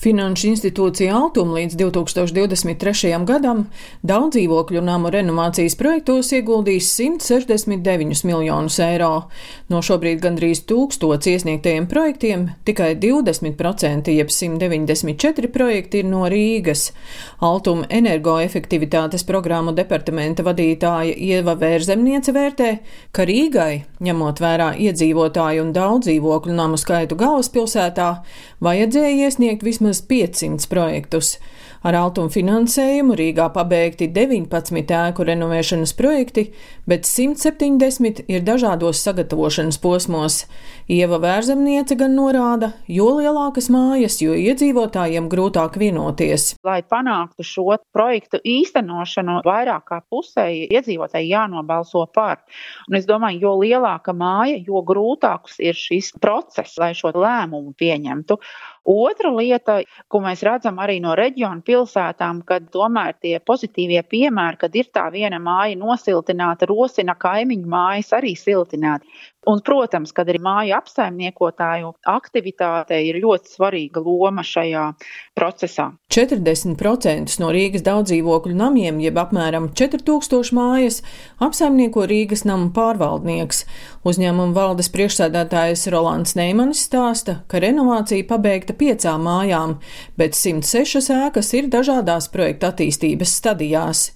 Finanšu institūcija Altuma līdz 2023. gadam daudz dzīvokļu namu renovācijas projektos ieguldīs 169 miljonus eiro. No šobrīd gandrīz tūkstots iesniegtajiem projektiem tikai 20%, jeb 194 projekti ir no Rīgas. Altuma energoefektivitātes programmu departamenta vadītāja Ieva Vērzemniece vērtē, ka Rīgai, ņemot vērā iedzīvotāju un daudz dzīvokļu namu skaitu galvaspilsētā, vajadzēja iesniegt vismaz vismaz 500 projektus. Ar altumu finansējumu Rīgā pabeigti 19 ēku renovēšanas projekti, bet 170 ir dažādos sagatavošanas posmos. Ieva Vērzemniece gan norāda, jo lielākas mājas, jo iedzīvotājiem grūtāk vienoties. Lai panāktu šo projektu īstenošanu, vairāk kā pusēji iedzīvotāji jānobalso par. Un es domāju, jo lielāka māja, jo grūtāks ir šis process, lai šo lēmumu pieņemtu. Otra lieta, ko mēs redzam arī no reģiona pilsētām, kad tomēr tie pozitīvie piemēri, kad ir tā viena māja nosiltināta, rosina kaimiņu mājas arī siltināt. Un, protams, kad arī māju apsaimniekotāju aktivitāte ir ļoti svarīga loma šajā procesā. 40% no Rīgas daudzdzīvokļu namiem, jeb apmēram 4000 mājas, apsaimnieko Rīgas namu pārvaldnieks. Uzņēmuma valdes priekšsēdētājs Rolands Neimanis stāsta, ka renovācija pabeigta piecām mājām, bet 106 ēkas ir dažādās projekta attīstības stadijās.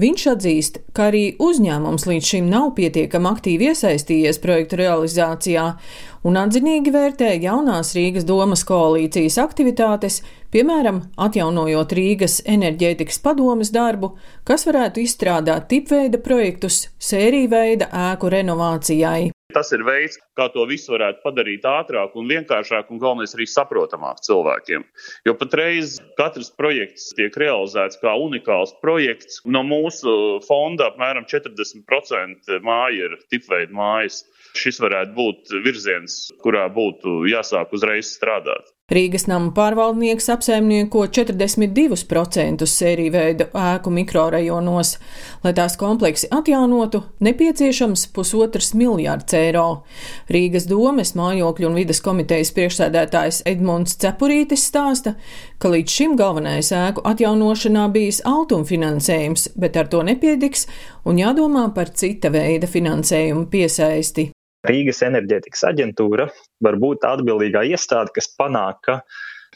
Viņš atzīst, ka arī uzņēmums līdz šim nav pietiekami aktīvi iesaistījies projektu realizācijā un atzinīgi vērtē jaunās Rīgas domas koalīcijas aktivitātes, piemēram, atjaunojot Rīgas enerģētikas padomes darbu, kas varētu izstrādāt tipveida projektus sēriju veida ēku renovācijai. Tas ir veids, kā to visu varētu padarīt ātrāk un vienkāršāk, un galvenais arī saprotamāk cilvēkiem. Jo patreiz katrs projekts tiek realizēts kā unikāls projekts. No mūsu fonda apmēram 40% māja ir tipveida mājas. Šis varētu būt virziens, kurā būtu jāsāk uzreiz strādāt. Rīgas nama pārvaldnieks apsaimnieko 42% sēriju veidu ēku mikrorajonos. Lai tās kompleksi atjaunotu, nepieciešams pusotrs miljārds eiro. Rīgas domes mājokļu un vidas komitejas priekšsēdētājs Edmunds Cepurītis stāsta, ka līdz šim galvenais ēku atjaunošanā bijis autumfinansējums, bet ar to nepiediks un jādomā par cita veida finansējumu piesaisti. Rīgas enerģētikas aģentūra var būt atbildīgā iestāde, kas panāk, ka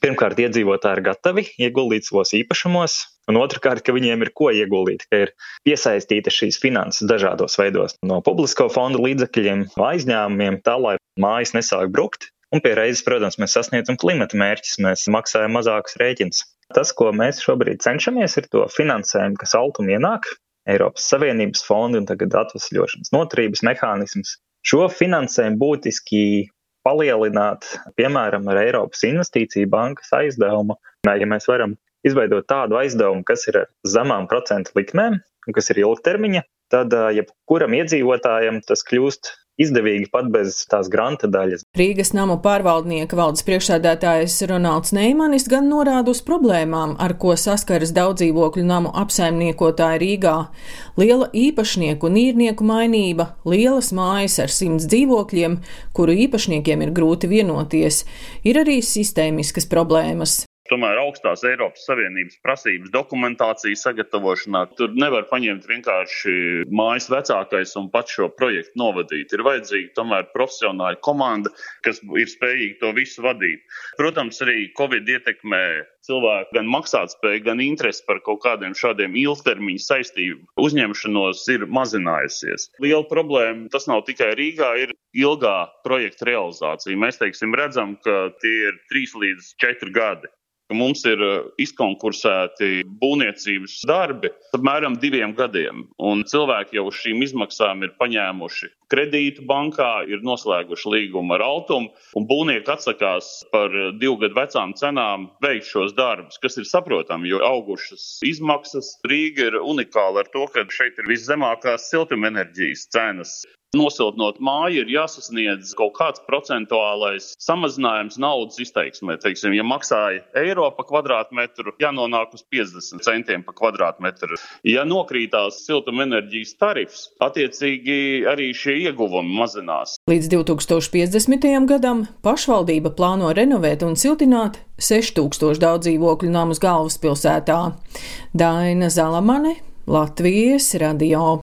pirmkārt iedzīvotāji ir gatavi ieguldīt savos īpašumos, un otrkārt, ka viņiem ir ko ieguldīt, ka ir piesaistīta šīs finanses dažādos veidos, no publisko fondu līdzekļiem, aizņēmumiem, tā lai mājas nesāk brukt. Un pie reizes, protams, mēs sasniedzam klimata mērķus, mēs maksājam mazākus rēķinus. Tas, ko mēs šobrīd cenšamies, ir to finansējumu, kas altumi ienāk, Eiropas Savienības fondi un tagad atvesļošanas noturības mehānisms, Šo finansējumu būtiski palielināt, piemēram, ar Eiropas Investīciju bankas aizdevumu. Ja mēs varam izveidot tādu aizdevumu, kas ir ar zemām procentu likmēm un kas ir ilgtermiņa, tad jebkuram iedzīvotājam tas kļūst izdevīgi pat bez tās granta daļas. Rīgas namu pārvaldnieka valdes priekšsēdētājs Ronalds Neimanis gan norāda uz problēmām, ar ko saskaras daudz dzīvokļu namu apsaimniekotāji Rīgā. Liela īpašnieku un īrnieku mainība, lielas mājas ar simts dzīvokļiem, kuru īpašniekiem ir grūti vienoties, ir arī sistēmiskas problēmas tomēr augstās Eiropas Savienības prasības dokumentācijas sagatavošanā. Tur nevar paņemt vienkārši mājas vecākais un pats šo projektu novadīt. Ir vajadzīga tomēr profesionāla komanda, kas ir spējīga to visu vadīt. Protams, arī Covid ietekmē cilvēku gan maksātspēju, gan interesi par kaut kādiem šādiem ilgtermiņa saistību uzņemšanos ir mazinājusies. Liela problēma tas nav tikai Rīgā, ir ilgā projekta realizācija. Mēs teiksim, redzam, ka tie ir trīs līdz četri gadi ka mums ir uh, izkonkursēti būvniecības darbi apmēram diviem gadiem, un cilvēki jau uz šīm izmaksām ir paņēmuši kredītu bankā, ir noslēguši līgumu ar Altumu, un būvnieki atsakās par divu gadu vecām cenām veikt šos darbus, kas ir saprotami, jo augušas izmaksas Rīga ir unikāla ar to, ka šeit ir viszemākās siltumenerģijas cenas. Nosiltinot māju, ir jāsasniedz kaut kāds procentuālais samazinājums naudas izteiksmē. Teiksim, ja maksāja eiro par kvadrātmetru, jānonāk uz 50 centiem par kvadrātmetru. Ja nokrītās siltumenerģijas tarifs, attiecīgi arī šie ieguvumi mazinās. Līdz 2050. gadam pašvaldība plāno renovēt un siltināt 6000 daudz dzīvokļu namus galvaspilsētā. Daina Zalamane, Latvijas radio.